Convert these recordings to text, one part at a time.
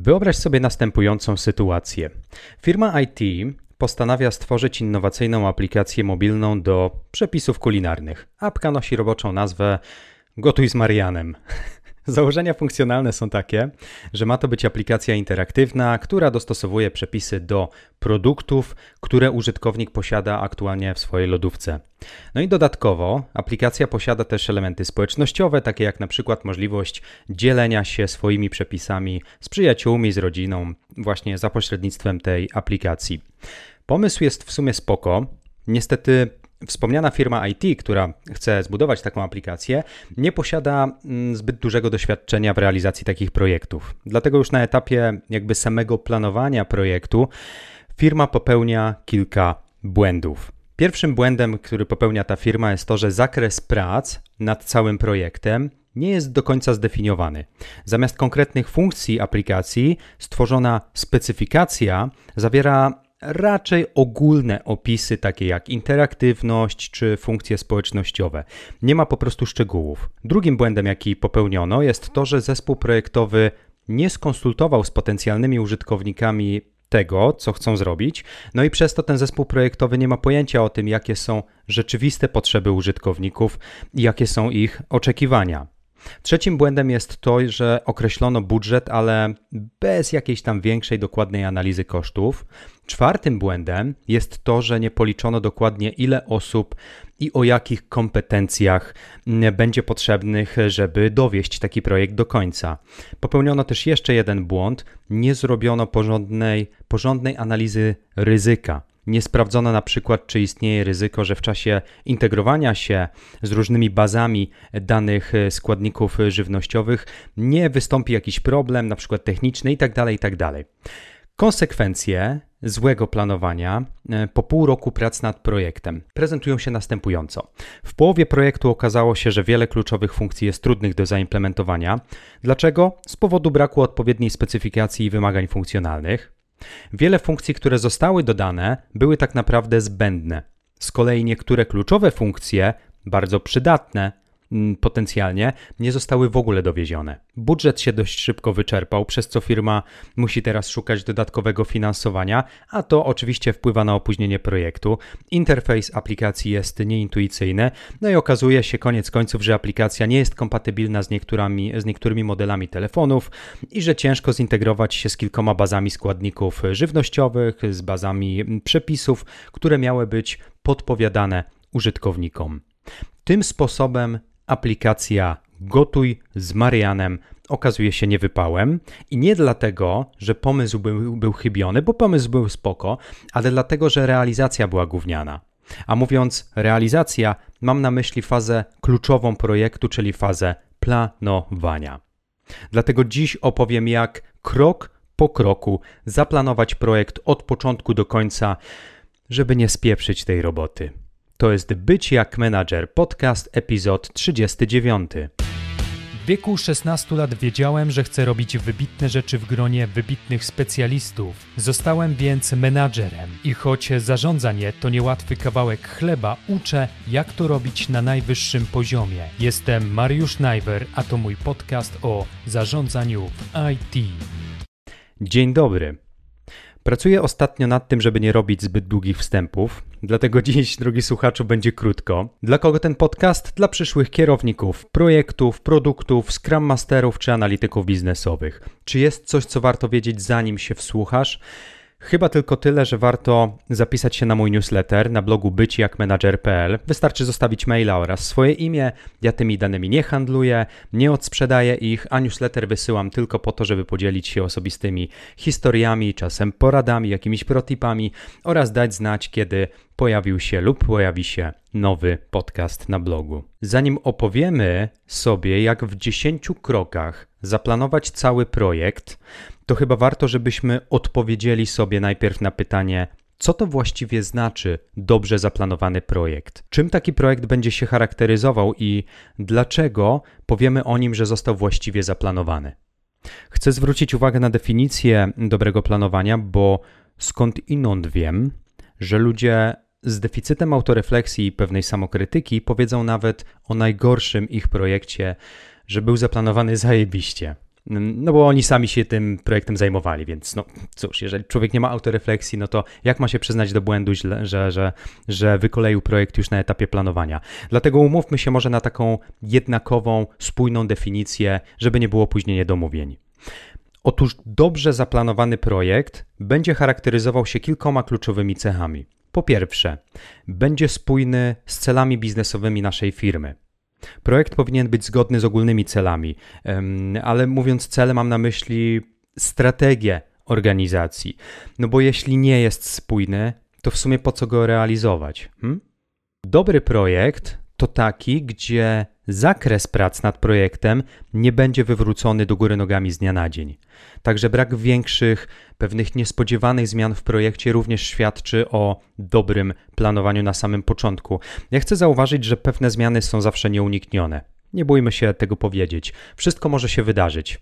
Wyobraź sobie następującą sytuację. Firma IT postanawia stworzyć innowacyjną aplikację mobilną do przepisów kulinarnych. Apka nosi roboczą nazwę Gotuj z Marianem. Założenia funkcjonalne są takie, że ma to być aplikacja interaktywna, która dostosowuje przepisy do produktów, które użytkownik posiada aktualnie w swojej lodówce. No i dodatkowo aplikacja posiada też elementy społecznościowe, takie jak na przykład możliwość dzielenia się swoimi przepisami z przyjaciółmi, z rodziną, właśnie za pośrednictwem tej aplikacji. Pomysł jest w sumie spoko. Niestety Wspomniana firma IT, która chce zbudować taką aplikację, nie posiada mm, zbyt dużego doświadczenia w realizacji takich projektów. Dlatego już na etapie jakby samego planowania projektu firma popełnia kilka błędów. Pierwszym błędem, który popełnia ta firma, jest to, że zakres prac nad całym projektem nie jest do końca zdefiniowany. Zamiast konkretnych funkcji aplikacji, stworzona specyfikacja zawiera raczej ogólne opisy, takie jak interaktywność czy funkcje społecznościowe. Nie ma po prostu szczegółów. Drugim błędem, jaki popełniono, jest to, że zespół projektowy nie skonsultował z potencjalnymi użytkownikami tego, co chcą zrobić, no i przez to ten zespół projektowy nie ma pojęcia o tym, jakie są rzeczywiste potrzeby użytkowników i jakie są ich oczekiwania. Trzecim błędem jest to, że określono budżet, ale bez jakiejś tam większej dokładnej analizy kosztów. Czwartym błędem jest to, że nie policzono dokładnie ile osób i o jakich kompetencjach będzie potrzebnych, żeby dowieść taki projekt do końca. Popełniono też jeszcze jeden błąd: nie zrobiono porządnej, porządnej analizy ryzyka. Nie sprawdzono na przykład, czy istnieje ryzyko, że w czasie integrowania się z różnymi bazami danych e, składników e, żywnościowych nie wystąpi jakiś problem, na przykład techniczny itd. Tak itd. Tak Konsekwencje złego planowania e, po pół roku prac nad projektem prezentują się następująco. W połowie projektu okazało się, że wiele kluczowych funkcji jest trudnych do zaimplementowania. Dlaczego? Z powodu braku odpowiedniej specyfikacji i wymagań funkcjonalnych. Wiele funkcji, które zostały dodane, były tak naprawdę zbędne. Z kolei niektóre kluczowe funkcje, bardzo przydatne, potencjalnie nie zostały w ogóle dowiezione. Budżet się dość szybko wyczerpał, przez co firma musi teraz szukać dodatkowego finansowania, a to oczywiście wpływa na opóźnienie projektu. Interfejs aplikacji jest nieintuicyjny, no i okazuje się koniec końców, że aplikacja nie jest kompatybilna z niektórymi, z niektórymi modelami telefonów i że ciężko zintegrować się z kilkoma bazami składników żywnościowych, z bazami przepisów, które miały być podpowiadane użytkownikom. Tym sposobem aplikacja Gotuj z Marianem okazuje się niewypałem i nie dlatego, że pomysł był, był chybiony, bo pomysł był spoko, ale dlatego, że realizacja była gówniana. A mówiąc realizacja, mam na myśli fazę kluczową projektu, czyli fazę planowania. Dlatego dziś opowiem, jak krok po kroku zaplanować projekt od początku do końca, żeby nie spieprzyć tej roboty. To jest Być jak menadżer, podcast, epizod 39. W wieku 16 lat wiedziałem, że chcę robić wybitne rzeczy w gronie wybitnych specjalistów. Zostałem więc menadżerem i choć zarządzanie to niełatwy kawałek chleba, uczę, jak to robić na najwyższym poziomie. Jestem Mariusz Najwer, a to mój podcast o zarządzaniu w IT. Dzień dobry. Pracuję ostatnio nad tym, żeby nie robić zbyt długich wstępów, dlatego dziś, drogi słuchaczu, będzie krótko. Dla kogo ten podcast? Dla przyszłych kierowników, projektów, produktów, scrum masterów czy analityków biznesowych. Czy jest coś, co warto wiedzieć, zanim się wsłuchasz? Chyba tylko tyle, że warto zapisać się na mój newsletter na blogu byciakmanager.pl. Wystarczy zostawić maila oraz swoje imię. Ja tymi danymi nie handluję, nie odsprzedaję ich, a newsletter wysyłam tylko po to, żeby podzielić się osobistymi historiami, czasem poradami, jakimiś protipami oraz dać znać, kiedy pojawił się lub pojawi się nowy podcast na blogu. Zanim opowiemy sobie, jak w 10 krokach zaplanować cały projekt, to chyba warto, żebyśmy odpowiedzieli sobie najpierw na pytanie, co to właściwie znaczy dobrze zaplanowany projekt? Czym taki projekt będzie się charakteryzował i dlaczego powiemy o nim, że został właściwie zaplanowany? Chcę zwrócić uwagę na definicję dobrego planowania, bo skąd inąd wiem, że ludzie z deficytem autorefleksji i pewnej samokrytyki powiedzą nawet o najgorszym ich projekcie, że był zaplanowany zajebiście. No bo oni sami się tym projektem zajmowali, więc no cóż, jeżeli człowiek nie ma autorefleksji, no to jak ma się przyznać do błędu, że, że, że wykoleił projekt już na etapie planowania. Dlatego umówmy się może na taką jednakową, spójną definicję, żeby nie było później niedomówień. Otóż dobrze zaplanowany projekt będzie charakteryzował się kilkoma kluczowymi cechami. Po pierwsze, będzie spójny z celami biznesowymi naszej firmy. Projekt powinien być zgodny z ogólnymi celami, ale mówiąc cele, mam na myśli strategię organizacji. No bo jeśli nie jest spójny, to w sumie po co go realizować? Hmm? Dobry projekt to taki, gdzie zakres prac nad projektem nie będzie wywrócony do góry nogami z dnia na dzień. Także brak większych, pewnych niespodziewanych zmian w projekcie również świadczy o dobrym planowaniu na samym początku. Ja chcę zauważyć, że pewne zmiany są zawsze nieuniknione. Nie bójmy się tego powiedzieć. Wszystko może się wydarzyć,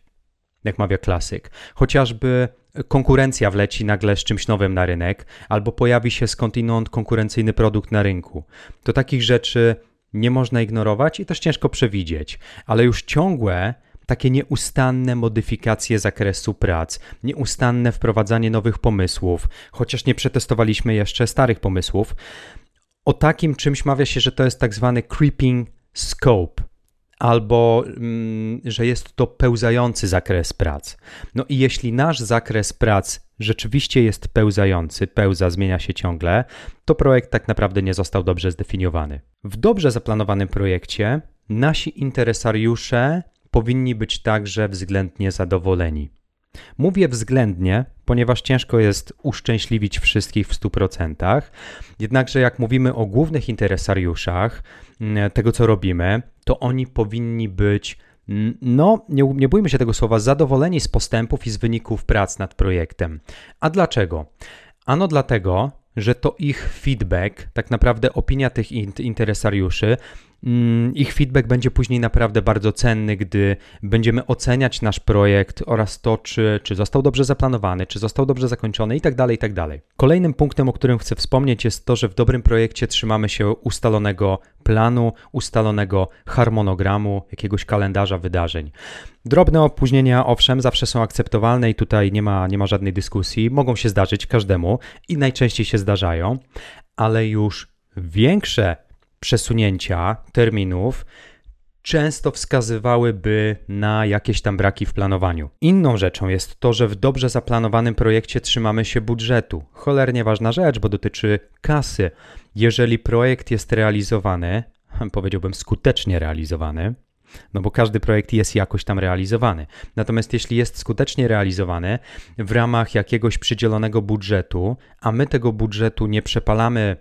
jak mawia klasyk. Chociażby konkurencja wleci nagle z czymś nowym na rynek, albo pojawi się skądinąd konkurencyjny produkt na rynku. To takich rzeczy nie można ignorować i też ciężko przewidzieć, ale już ciągłe takie nieustanne modyfikacje zakresu prac, nieustanne wprowadzanie nowych pomysłów, chociaż nie przetestowaliśmy jeszcze starych pomysłów. O takim czymś mawia się, że to jest tak zwany creeping scope, albo mm, że jest to pełzający zakres prac. No i jeśli nasz zakres prac rzeczywiście jest pełzający, pełza, zmienia się ciągle, to projekt tak naprawdę nie został dobrze zdefiniowany. W dobrze zaplanowanym projekcie nasi interesariusze powinni być także względnie zadowoleni. Mówię względnie, ponieważ ciężko jest uszczęśliwić wszystkich w 100%. Jednakże, jak mówimy o głównych interesariuszach mm, tego, co robimy, to oni powinni być no, nie, nie bójmy się tego słowa, zadowoleni z postępów i z wyników prac nad projektem. A dlaczego? Ano dlatego, że to ich feedback, tak naprawdę opinia tych interesariuszy, ich feedback będzie później naprawdę bardzo cenny, gdy będziemy oceniać nasz projekt oraz to, czy, czy został dobrze zaplanowany, czy został dobrze zakończony itd., tak itd. Tak Kolejnym punktem, o którym chcę wspomnieć, jest to, że w dobrym projekcie trzymamy się ustalonego planu, ustalonego harmonogramu, jakiegoś kalendarza wydarzeń. Drobne opóźnienia, owszem, zawsze są akceptowalne i tutaj nie ma, nie ma żadnej dyskusji. Mogą się zdarzyć każdemu i najczęściej się zdarzają, ale już większe przesunięcia terminów często wskazywałyby na jakieś tam braki w planowaniu. Inną rzeczą jest to, że w dobrze zaplanowanym projekcie trzymamy się budżetu. Cholernie ważna rzecz, bo dotyczy kasy. Jeżeli projekt jest realizowany, powiedziałbym skutecznie realizowany, no bo każdy projekt jest jakoś tam realizowany. Natomiast jeśli jest skutecznie realizowany w ramach jakiegoś przydzielonego budżetu, a my tego budżetu nie przepalamy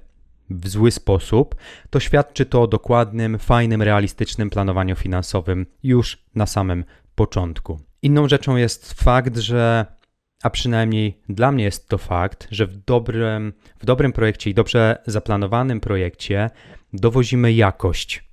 w zły sposób, to świadczy to o dokładnym, fajnym, realistycznym planowaniu finansowym już na samym początku. Inną rzeczą jest fakt, że a przynajmniej dla mnie jest to fakt, że w dobrym, w dobrym projekcie i dobrze zaplanowanym projekcie dowozimy jakość.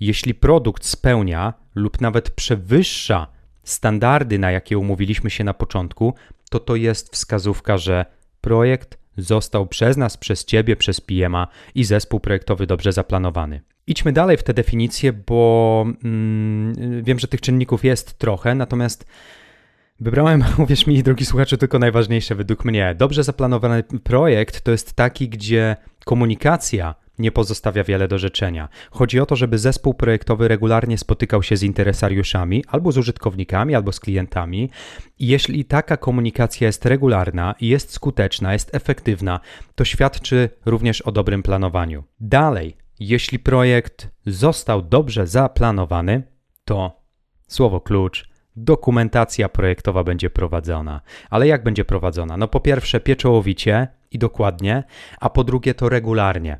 Jeśli produkt spełnia lub nawet przewyższa standardy, na jakie umówiliśmy się na początku, to to jest wskazówka, że projekt został przez nas, przez Ciebie, przez PMA i zespół projektowy dobrze zaplanowany. Idźmy dalej w te definicje, bo mm, wiem, że tych czynników jest trochę, natomiast wybrałem, uwierz mi, drogi słuchacze, tylko najważniejsze według mnie. Dobrze zaplanowany projekt to jest taki, gdzie komunikacja nie pozostawia wiele do życzenia. Chodzi o to, żeby zespół projektowy regularnie spotykał się z interesariuszami, albo z użytkownikami, albo z klientami. Jeśli taka komunikacja jest regularna jest skuteczna, jest efektywna, to świadczy również o dobrym planowaniu. Dalej, jeśli projekt został dobrze zaplanowany, to słowo klucz dokumentacja projektowa będzie prowadzona. Ale jak będzie prowadzona? No po pierwsze pieczołowicie i dokładnie, a po drugie to regularnie.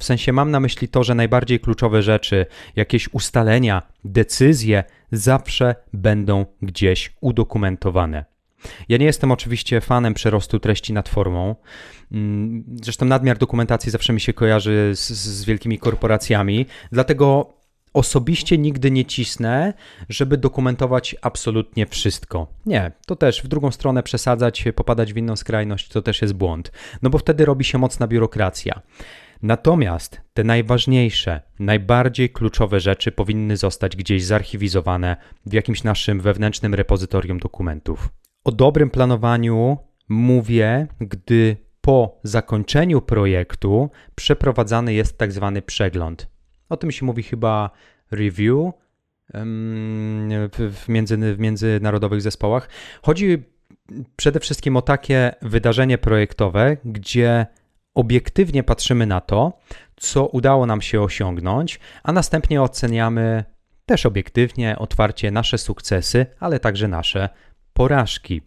W sensie mam na myśli to, że najbardziej kluczowe rzeczy, jakieś ustalenia, decyzje zawsze będą gdzieś udokumentowane. Ja nie jestem oczywiście fanem przerostu treści nad formą. Mm, zresztą nadmiar dokumentacji zawsze mi się kojarzy z, z wielkimi korporacjami, dlatego osobiście nigdy nie cisnę, żeby dokumentować absolutnie wszystko. Nie, to też w drugą stronę przesadzać, popadać w inną skrajność, to też jest błąd. No bo wtedy robi się mocna biurokracja. Natomiast te najważniejsze, najbardziej kluczowe rzeczy powinny zostać gdzieś zarchiwizowane w jakimś naszym wewnętrznym repozytorium dokumentów. O dobrym planowaniu mówię, gdy po zakończeniu projektu przeprowadzany jest tak zwany przegląd. O tym się mówi chyba review w, między, w międzynarodowych zespołach. Chodzi przede wszystkim o takie wydarzenie projektowe, gdzie obiektywnie patrzymy na to, co udało nam się osiągnąć, a następnie oceniamy też obiektywnie, otwarcie nasze sukcesy, ale także nasze porażki.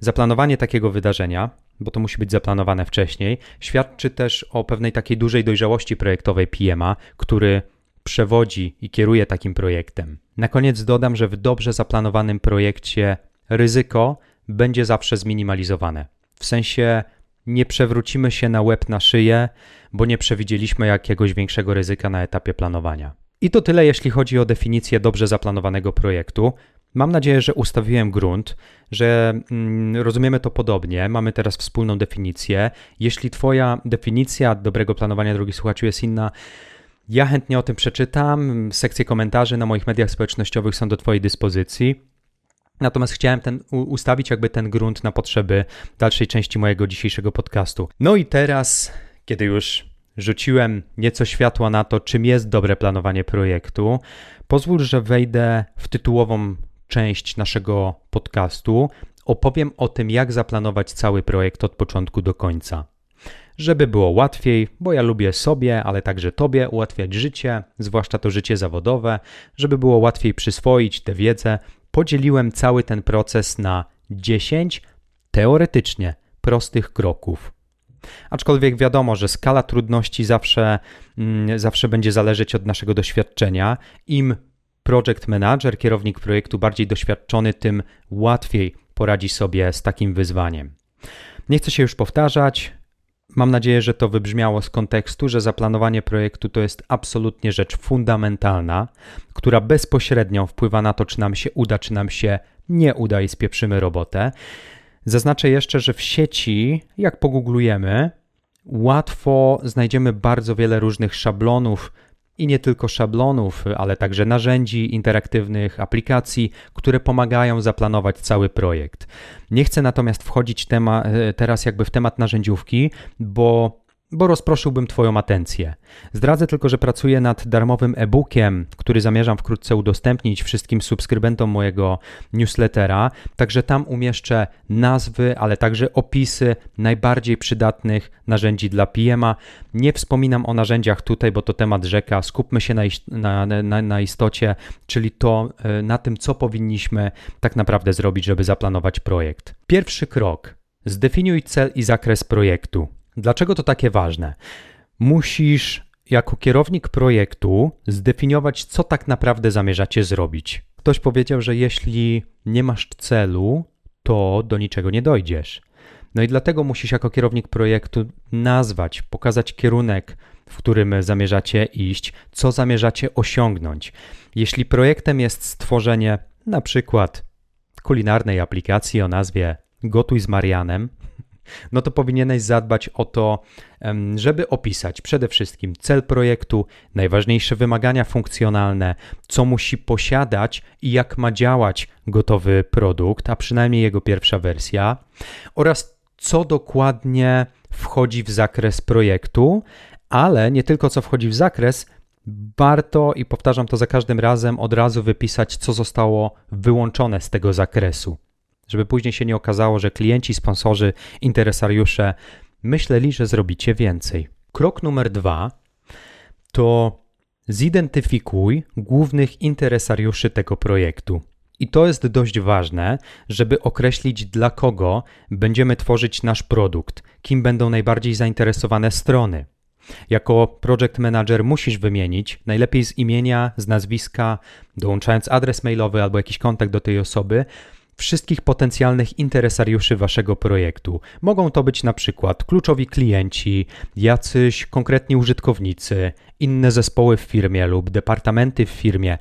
Zaplanowanie takiego wydarzenia, bo to musi być zaplanowane wcześniej, świadczy też o pewnej takiej dużej dojrzałości projektowej PMA, który przewodzi i kieruje takim projektem. Na koniec dodam, że w dobrze zaplanowanym projekcie ryzyko będzie zawsze zminimalizowane. W sensie nie przewrócimy się na łeb na szyję, bo nie przewidzieliśmy jakiegoś większego ryzyka na etapie planowania. I to tyle, jeśli chodzi o definicję dobrze zaplanowanego projektu. Mam nadzieję, że ustawiłem grunt, że mm, rozumiemy to podobnie. Mamy teraz wspólną definicję. Jeśli Twoja definicja dobrego planowania, drogi słuchaczu, jest inna, ja chętnie o tym przeczytam. Sekcje komentarzy na moich mediach społecznościowych są do Twojej dyspozycji. Natomiast chciałem ten, ustawić jakby ten grunt na potrzeby dalszej części mojego dzisiejszego podcastu. No i teraz, kiedy już rzuciłem nieco światła na to, czym jest dobre planowanie projektu, pozwól, że wejdę w tytułową część naszego podcastu. Opowiem o tym, jak zaplanować cały projekt od początku do końca. Żeby było łatwiej, bo ja lubię sobie, ale także Tobie ułatwiać życie, zwłaszcza to życie zawodowe, żeby było łatwiej przyswoić tę wiedzę, podzieliłem cały ten proces na 10 teoretycznie prostych kroków. Aczkolwiek wiadomo, że skala trudności zawsze, mm, zawsze będzie zależeć od naszego doświadczenia. Im project manager, kierownik projektu bardziej doświadczony, tym łatwiej poradzi sobie z takim wyzwaniem. Nie chcę się już powtarzać. Mam nadzieję, że to wybrzmiało z kontekstu, że zaplanowanie projektu to jest absolutnie rzecz fundamentalna, która bezpośrednio wpływa na to, czy nam się uda, czy nam się nie uda i spieprzymy robotę. Zaznaczę jeszcze, że w sieci, jak pogooglujemy, łatwo znajdziemy bardzo wiele różnych szablonów, i nie tylko szablonów, ale także narzędzi interaktywnych, aplikacji, które pomagają zaplanować cały projekt. Nie chcę natomiast wchodzić tema, e, teraz jakby w temat narzędziówki, bo bo rozproszyłbym Twoją atencję. Zdradzę tylko, że pracuję nad darmowym e-bookiem, który zamierzam wkrótce udostępnić wszystkim subskrybentom mojego newslettera. Także tam umieszczę nazwy, ale także opisy najbardziej przydatnych narzędzi dla PMA. Nie wspominam o narzędziach tutaj, bo to temat rzeka. Skupmy się na, na, na, na istocie, czyli to e, na tym, co powinniśmy tak naprawdę zrobić, żeby zaplanować projekt. Pierwszy krok. Zdefiniuj cel i zakres projektu. Dlaczego to takie ważne? Musisz jako kierownik projektu zdefiniować, co tak naprawdę zamierzacie zrobić. Ktoś powiedział, że jeśli nie masz celu, to do niczego nie dojdziesz. No i dlatego musisz jako kierownik projektu nazwać, pokazać kierunek, w którym zamierzacie iść, co zamierzacie osiągnąć. Jeśli projektem jest stworzenie na przykład kulinarnej aplikacji o nazwie Gotuj z Marianem, no to powinieneś zadbać o to, żeby opisać przede wszystkim cel projektu, najważniejsze wymagania funkcjonalne, co musi posiadać i jak ma działać gotowy produkt, a przynajmniej jego pierwsza wersja, oraz co dokładnie wchodzi w zakres projektu, ale nie tylko co wchodzi w zakres, warto i powtarzam to za każdym razem od razu wypisać, co zostało wyłączone z tego zakresu żeby później się nie okazało, że klienci, sponsorzy, interesariusze myśleli, że zrobicie więcej. Krok numer dwa to zidentyfikuj głównych interesariuszy tego projektu. I to jest dość ważne, żeby określić, dla kogo będziemy tworzyć nasz produkt, kim będą najbardziej zainteresowane strony. Jako project manager musisz wymienić, najlepiej z imienia, z nazwiska, dołączając adres mailowy albo jakiś kontakt do tej osoby, wszystkich potencjalnych interesariuszy waszego projektu. Mogą to być na przykład kluczowi klienci, jacyś konkretni użytkownicy, inne zespoły w firmie lub departamenty w firmie,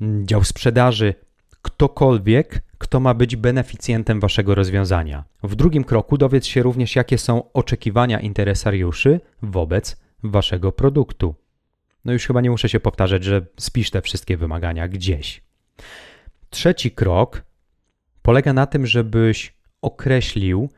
mm, dział sprzedaży, ktokolwiek, kto ma być beneficjentem waszego rozwiązania. W drugim kroku dowiedz się również, jakie są oczekiwania interesariuszy wobec waszego produktu. No już chyba nie muszę się powtarzać, że spisz te wszystkie wymagania gdzieś. Trzeci krok polega na tym, żebyś określił,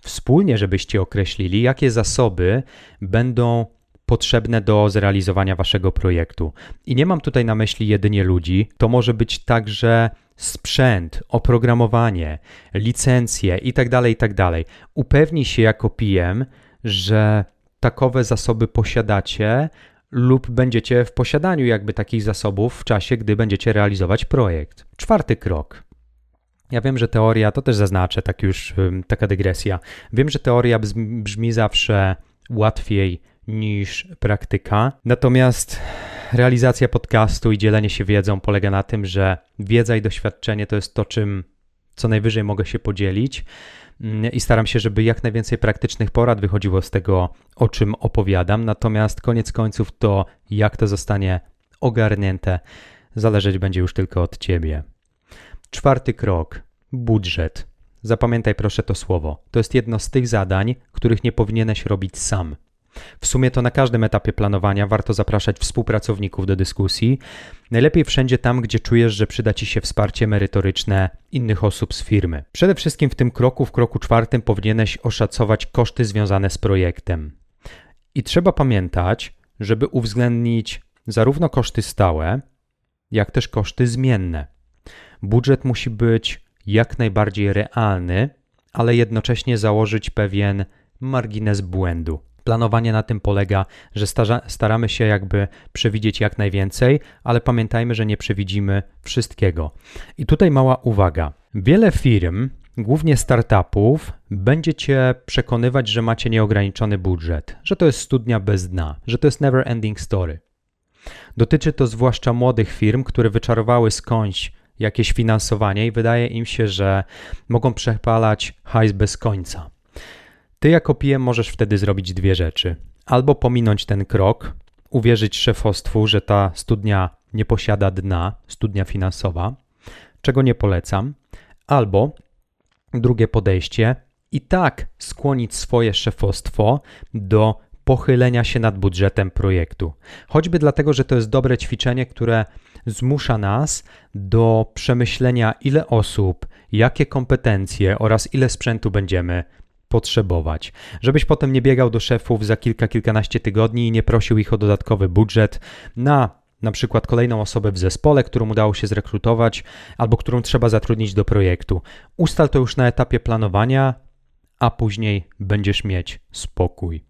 wspólnie żebyście określili, jakie zasoby będą potrzebne do zrealizowania waszego projektu. I nie mam tutaj na myśli jedynie ludzi, to może być także sprzęt, oprogramowanie, licencje itd., tak itd. Tak Upewnij się jako PM, że takowe zasoby posiadacie lub będziecie w posiadaniu jakby takich zasobów w czasie, gdy będziecie realizować projekt. Czwarty krok. Ja wiem, że teoria, to też zaznaczę, tak już taka dygresja. Wiem, że teoria brzmi zawsze łatwiej niż praktyka. Natomiast realizacja podcastu i dzielenie się wiedzą polega na tym, że wiedza i doświadczenie to jest to, czym co najwyżej mogę się podzielić mm, i staram się, żeby jak najwięcej praktycznych porad wychodziło z tego, o czym opowiadam. Natomiast koniec końców to, jak to zostanie ogarnięte, zależeć będzie już tylko od ciebie. Czwarty krok budżet. Zapamiętaj proszę to słowo. To jest jedno z tych zadań, których nie powinieneś robić sam. W sumie to na każdym etapie planowania warto zapraszać współpracowników do dyskusji. Najlepiej wszędzie tam, gdzie czujesz, że przyda Ci się wsparcie merytoryczne innych osób z firmy. Przede wszystkim w tym kroku, w kroku czwartym, powinieneś oszacować koszty związane z projektem. I trzeba pamiętać, żeby uwzględnić zarówno koszty stałe, jak też koszty zmienne. Budżet musi być jak najbardziej realny, ale jednocześnie założyć pewien margines błędu. Planowanie na tym polega, że staramy się jakby przewidzieć jak najwięcej, ale pamiętajmy, że nie przewidzimy wszystkiego. I tutaj mała uwaga. Wiele firm, głównie startupów, będzie cię przekonywać, że macie nieograniczony budżet, że to jest studnia bez dna, że to jest never ending story. Dotyczy to zwłaszcza młodych firm, które wyczarowały skądś jakieś finansowanie i wydaje im się, że mogą przepalać hajs bez końca. Ty jako PM możesz wtedy zrobić dwie rzeczy. Albo pominąć ten krok, uwierzyć szefostwu, że ta studnia nie posiada dna, studnia finansowa, czego nie polecam, albo drugie podejście, i tak skłonić swoje szefostwo do pochylenia się nad budżetem projektu. Choćby dlatego, że to jest dobre ćwiczenie, które zmusza nas do przemyślenia, ile osób, jakie kompetencje oraz ile sprzętu będziemy potrzebować. Żebyś potem nie biegał do szefów za kilka, kilkanaście tygodni i nie prosił ich o dodatkowy budżet na na przykład kolejną osobę w zespole, którą udało się zrekrutować albo którą trzeba zatrudnić do projektu. Ustal to już na etapie planowania, a później będziesz mieć spokój.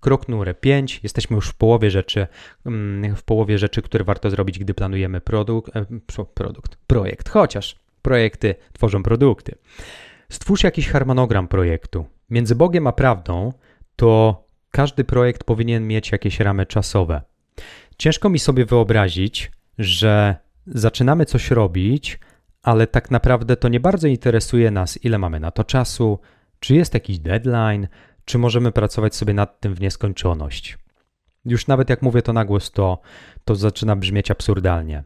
Krok numer 5. Jesteśmy już w połowie rzeczy, mm, w połowie rzeczy, które warto zrobić, gdy planujemy produkt, e, produkt, projekt, chociaż projekty tworzą produkty. Stwórz jakiś harmonogram projektu. Między Bogiem a prawdą to każdy projekt powinien mieć jakieś ramy czasowe. Ciężko mi sobie wyobrazić, że zaczynamy coś robić, ale tak naprawdę to nie bardzo interesuje nas, ile mamy na to czasu, czy jest jakiś deadline, czy możemy pracować sobie nad tym w nieskończoność. Już nawet jak mówię to na głos, to, to zaczyna brzmieć absurdalnie.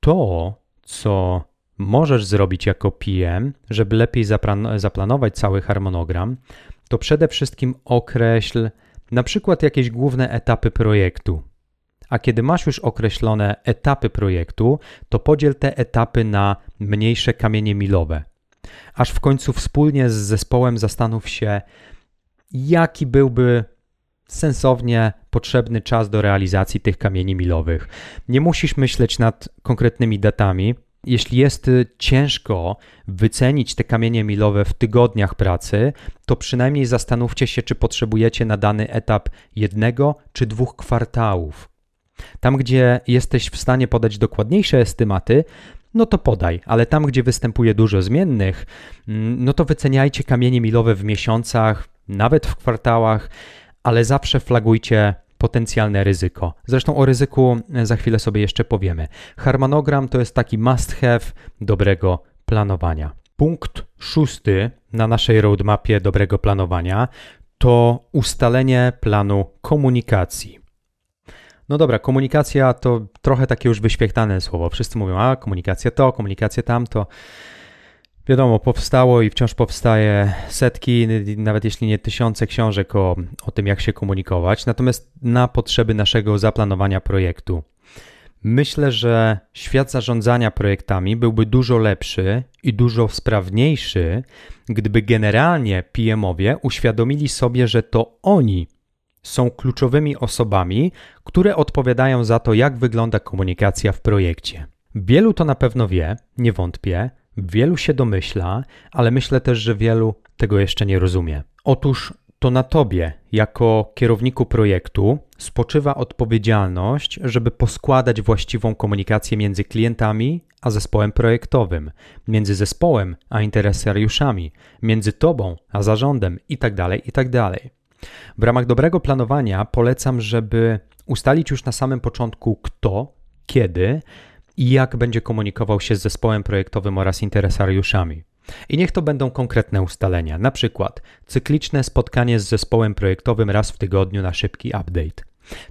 To, co możesz zrobić jako PM, żeby lepiej zaplanować cały harmonogram, to przede wszystkim określ na przykład jakieś główne etapy projektu. A kiedy masz już określone etapy projektu, to podziel te etapy na mniejsze kamienie milowe. Aż w końcu wspólnie z zespołem zastanów się, jaki byłby sensownie potrzebny czas do realizacji tych kamieni milowych. Nie musisz myśleć nad konkretnymi datami, jeśli jest ciężko wycenić te kamienie milowe w tygodniach pracy, to przynajmniej zastanówcie się, czy potrzebujecie na dany etap jednego czy dwóch kwartałów. Tam, gdzie jesteś w stanie podać dokładniejsze estymaty, no to podaj, ale tam, gdzie występuje dużo zmiennych, mm, no to wyceniajcie kamienie milowe w miesiącach, nawet w kwartałach, ale zawsze flagujcie potencjalne ryzyko. Zresztą o ryzyku e, za chwilę sobie jeszcze powiemy. Harmonogram to jest taki must have dobrego planowania. Punkt szósty na naszej roadmapie dobrego planowania to ustalenie planu komunikacji. No dobra, komunikacja to trochę takie już wyświechtane słowo. Wszyscy mówią, a komunikacja to, komunikacja tamto. Wiadomo, powstało i wciąż powstaje setki, nawet jeśli nie tysiące książek o, o tym, jak się komunikować, natomiast na potrzeby naszego zaplanowania projektu. Myślę, że świat zarządzania projektami byłby dużo lepszy i dużo sprawniejszy, gdyby generalnie PM-owie uświadomili sobie, że to oni są kluczowymi osobami, które odpowiadają za to, jak wygląda komunikacja w projekcie. Wielu to na pewno wie, nie wątpię, wielu się domyśla, ale myślę też, że wielu tego jeszcze nie rozumie. Otóż to na tobie, jako kierowniku projektu, spoczywa odpowiedzialność, żeby poskładać właściwą komunikację między klientami a zespołem projektowym, między zespołem a interesariuszami, między tobą a zarządem itd. Tak itd. Tak w ramach dobrego planowania polecam, żeby ustalić już na samym początku kto, kiedy i jak będzie komunikował się z zespołem projektowym oraz interesariuszami. I niech to będą konkretne ustalenia, na przykład cykliczne spotkanie z zespołem projektowym raz w tygodniu na szybki update.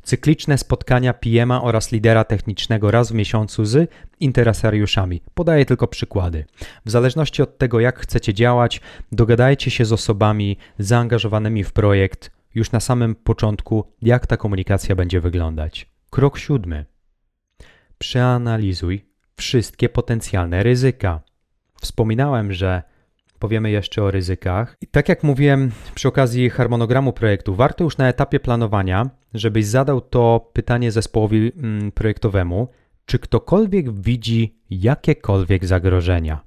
Cykliczne spotkania PM-a oraz lidera technicznego raz w miesiącu z interesariuszami. Podaję tylko przykłady. W zależności od tego, jak chcecie działać, dogadajcie się z osobami zaangażowanymi w projekt już na samym początku, jak ta komunikacja będzie wyglądać. Krok siódmy. Przeanalizuj wszystkie potencjalne ryzyka. Wspominałem, że powiemy jeszcze o ryzykach. I tak jak mówiłem przy okazji harmonogramu projektu, warto już na etapie planowania, żebyś zadał to pytanie zespołowi mm, projektowemu, czy ktokolwiek widzi jakiekolwiek zagrożenia.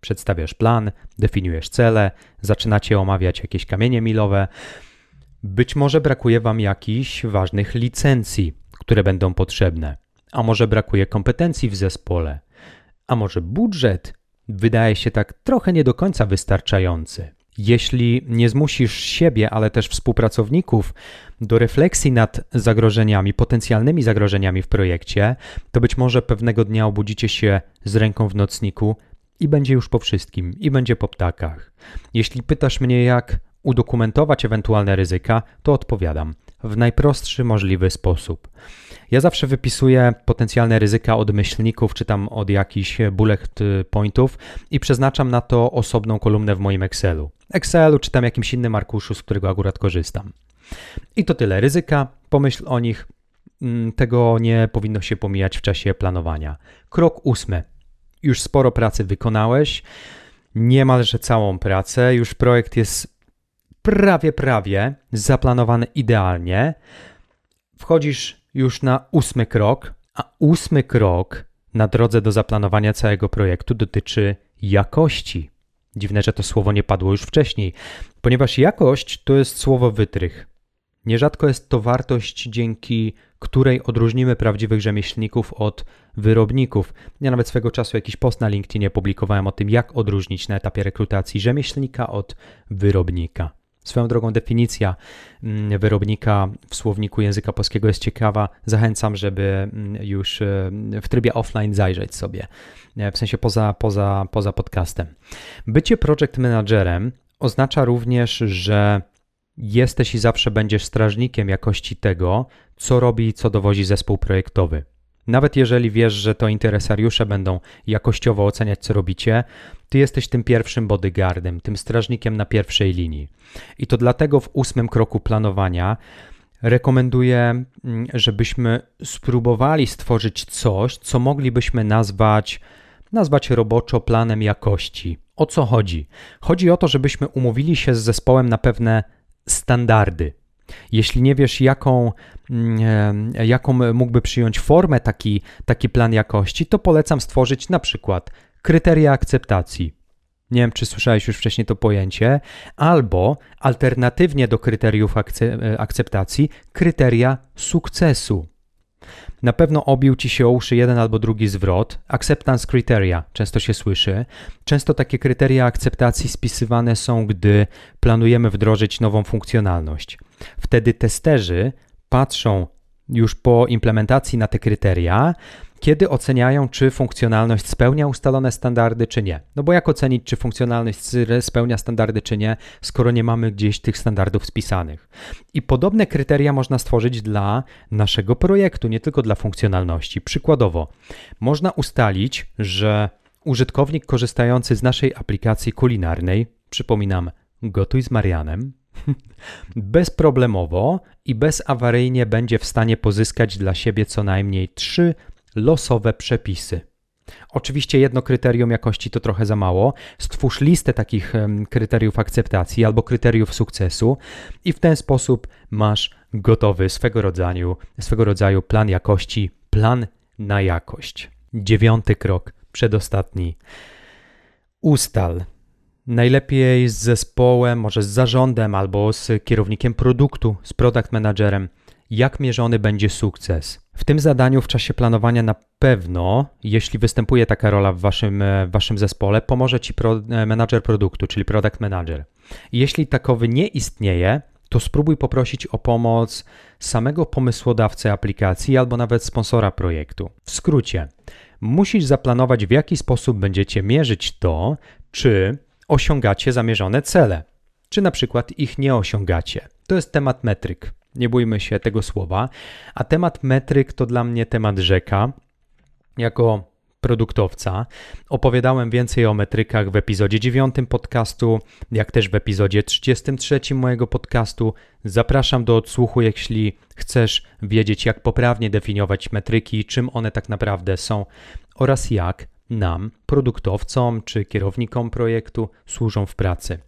Przedstawiasz plan, definiujesz cele, zaczynacie omawiać jakieś kamienie milowe. Być może brakuje Wam jakichś ważnych licencji, które będą potrzebne, a może brakuje kompetencji w zespole, a może budżet wydaje się tak trochę nie do końca wystarczający. Jeśli nie zmusisz siebie, ale też współpracowników do refleksji nad zagrożeniami, potencjalnymi zagrożeniami w projekcie, to być może pewnego dnia obudzicie się z ręką w nocniku i będzie już po wszystkim, i będzie po ptakach. Jeśli pytasz mnie, jak udokumentować ewentualne ryzyka, to odpowiadam w najprostszy możliwy sposób. Ja zawsze wypisuję potencjalne ryzyka od myślników, czy tam od jakichś bullet pointów i przeznaczam na to osobną kolumnę w moim Excelu. Excelu czy tam jakimś innym arkuszu, z którego akurat korzystam. I to tyle. Ryzyka, pomyśl o nich. Mm, tego nie powinno się pomijać w czasie planowania. Krok ósmy. Już sporo pracy wykonałeś, niemalże całą pracę, już projekt jest prawie, prawie zaplanowany idealnie. Wchodzisz już na ósmy krok, a ósmy krok na drodze do zaplanowania całego projektu dotyczy jakości. Dziwne, że to słowo nie padło już wcześniej, ponieważ jakość to jest słowo wytrych. Nierzadko jest to wartość, dzięki której odróżnimy prawdziwych rzemieślników od wyrobników. Ja nawet swego czasu jakiś post na LinkedInie publikowałem o tym, jak odróżnić na etapie rekrutacji rzemieślnika od wyrobnika. Swoją drogą definicja mm, wyrobnika w słowniku języka polskiego jest ciekawa. Zachęcam, żeby mm, już e, w trybie offline zajrzeć sobie, e, w sensie poza, poza, poza podcastem. Bycie project managerem oznacza również, że jesteś i zawsze będziesz strażnikiem jakości tego, co robi i co dowozi zespół projektowy. Nawet jeżeli wiesz, że to interesariusze będą jakościowo oceniać, co robicie, ty jesteś tym pierwszym bodyguardem, tym strażnikiem na pierwszej linii. I to dlatego w ósmym kroku planowania rekomenduję, mm, żebyśmy spróbowali stworzyć coś, co moglibyśmy nazwać, nazwać roboczo planem jakości. O co chodzi? Chodzi o to, żebyśmy umówili się z zespołem na pewne standardy. Jeśli nie wiesz, jaką, mm, e, jaką mógłby przyjąć formę taki, taki plan jakości, to polecam stworzyć na przykład kryteria akceptacji. Nie wiem, czy słyszałeś już wcześniej to pojęcie, albo alternatywnie do kryteriów e, akceptacji, kryteria sukcesu. Na pewno obił ci się o uszy jeden albo drugi zwrot. Acceptance criteria często się słyszy. Często takie kryteria akceptacji spisywane są, gdy planujemy wdrożyć nową funkcjonalność. Wtedy testerzy patrzą już po implementacji na te kryteria, kiedy oceniają, czy funkcjonalność spełnia ustalone standardy, czy nie. No bo jak ocenić, czy funkcjonalność spełnia standardy, czy nie, skoro nie mamy gdzieś tych standardów spisanych. I podobne kryteria można stworzyć dla naszego projektu, nie tylko dla funkcjonalności. Przykładowo, można ustalić, że użytkownik korzystający z naszej aplikacji kulinarnej, przypominam, gotuj z Marianem, bezproblemowo i bezawaryjnie będzie w stanie pozyskać dla siebie co najmniej trzy losowe przepisy. Oczywiście jedno kryterium jakości to trochę za mało. Stwórz listę takich kryteriów akceptacji albo kryteriów sukcesu i w ten sposób masz gotowy swego rodzaju, swego rodzaju plan jakości, plan na jakość. Dziewiąty krok, przedostatni. Ustal. Najlepiej z zespołem, może z zarządem albo z kierownikiem produktu, z product managerem, jak mierzony będzie sukces. W tym zadaniu w czasie planowania na pewno, jeśli występuje taka rola w waszym, e, w waszym zespole, pomoże ci pro, e, manager produktu, czyli product manager. Jeśli takowy nie istnieje, to spróbuj poprosić o pomoc samego pomysłodawcy aplikacji albo nawet sponsora projektu. W skrócie, musisz zaplanować, w jaki sposób będziecie mierzyć to, czy osiągacie zamierzone cele, czy na przykład ich nie osiągacie. To jest temat metryk. Nie bójmy się tego słowa. A temat metryk to dla mnie temat rzeka. Jako produktowca. Opowiadałem więcej o metrykach w epizodzie 9 podcastu, jak też w epizodzie 33 mojego podcastu. Zapraszam do odsłuchu, jeśli chcesz wiedzieć, jak poprawnie definiować metryki, czym one tak naprawdę są oraz jak nam, produktowcom czy kierownikom projektu, służą w pracy.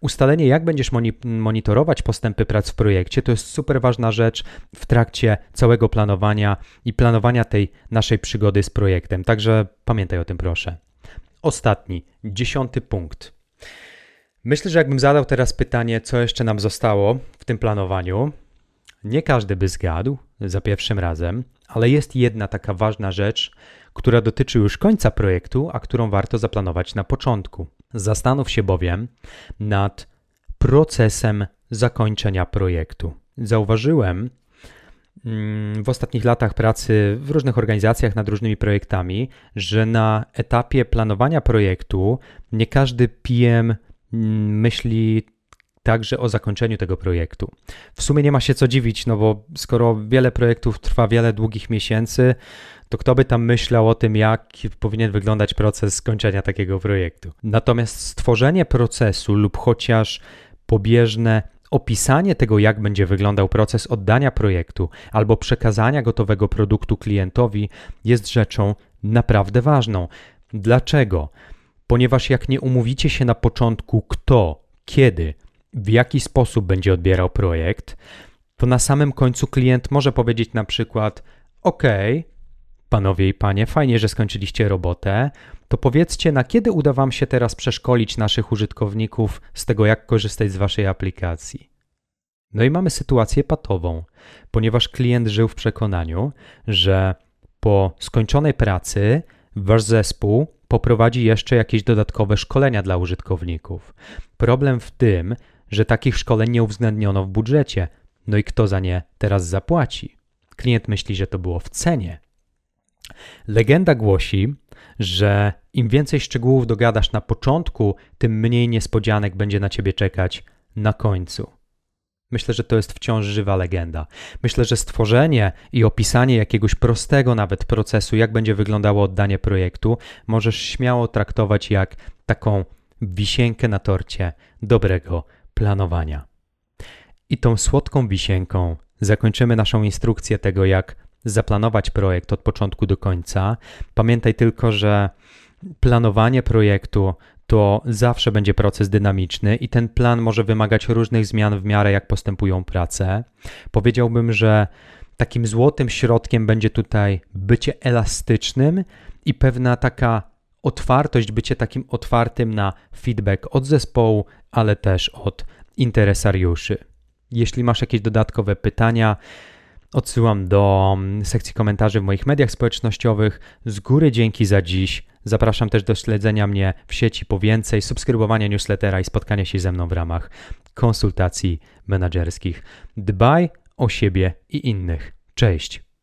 Ustalenie, jak będziesz monitorować postępy prac w projekcie, to jest super ważna rzecz w trakcie całego planowania i planowania tej naszej przygody z projektem. Także pamiętaj o tym, proszę. Ostatni, dziesiąty punkt. Myślę, że jakbym zadał teraz pytanie, co jeszcze nam zostało w tym planowaniu, nie każdy by zgadł za pierwszym razem, ale jest jedna taka ważna rzecz, która dotyczy już końca projektu, a którą warto zaplanować na początku. Zastanów się bowiem nad procesem zakończenia projektu. Zauważyłem mm, w ostatnich latach pracy w różnych organizacjach nad różnymi projektami, że na etapie planowania projektu nie każdy PM mm, myśli także o zakończeniu tego projektu. W sumie nie ma się co dziwić, no bo skoro wiele projektów trwa wiele długich miesięcy, to kto by tam myślał o tym, jak powinien wyglądać proces skończenia takiego projektu. Natomiast stworzenie procesu lub chociaż pobieżne opisanie tego, jak będzie wyglądał proces oddania projektu albo przekazania gotowego produktu klientowi jest rzeczą naprawdę ważną. Dlaczego? Ponieważ jak nie umówicie się na początku, kto, kiedy, w jaki sposób będzie odbierał projekt, to na samym końcu klient może powiedzieć na przykład: OK, panowie i panie, fajnie, że skończyliście robotę. To powiedzcie, na kiedy uda Wam się teraz przeszkolić naszych użytkowników z tego, jak korzystać z Waszej aplikacji? No i mamy sytuację patową, ponieważ klient żył w przekonaniu, że po skończonej pracy Wasz zespół poprowadzi jeszcze jakieś dodatkowe szkolenia dla użytkowników. Problem w tym, że takich szkoleń nie uwzględniono w budżecie. No i kto za nie teraz zapłaci? Klient myśli, że to było w cenie. Legenda głosi, że im więcej szczegółów dogadasz na początku, tym mniej niespodzianek będzie na ciebie czekać na końcu. Myślę, że to jest wciąż żywa legenda. Myślę, że stworzenie i opisanie jakiegoś prostego nawet procesu, jak będzie wyglądało oddanie projektu, możesz śmiało traktować jak taką wisienkę na torcie dobrego planowania. I tą słodką wisienką zakończymy naszą instrukcję tego, jak zaplanować projekt od początku do końca. Pamiętaj tylko, że planowanie projektu to zawsze będzie proces dynamiczny i ten plan może wymagać różnych zmian w miarę jak postępują prace. Powiedziałbym, że takim złotym środkiem będzie tutaj bycie elastycznym i pewna taka otwartość, bycie takim otwartym na feedback od zespołu, ale też od interesariuszy. Jeśli masz jakieś dodatkowe pytania, odsyłam do mm, sekcji komentarzy w moich mediach społecznościowych. Z góry dzięki za dziś. Zapraszam też do śledzenia mnie w sieci po więcej, subskrybowania newslettera i spotkania się ze mną w ramach konsultacji menedżerskich. Dbaj o siebie i innych. Cześć!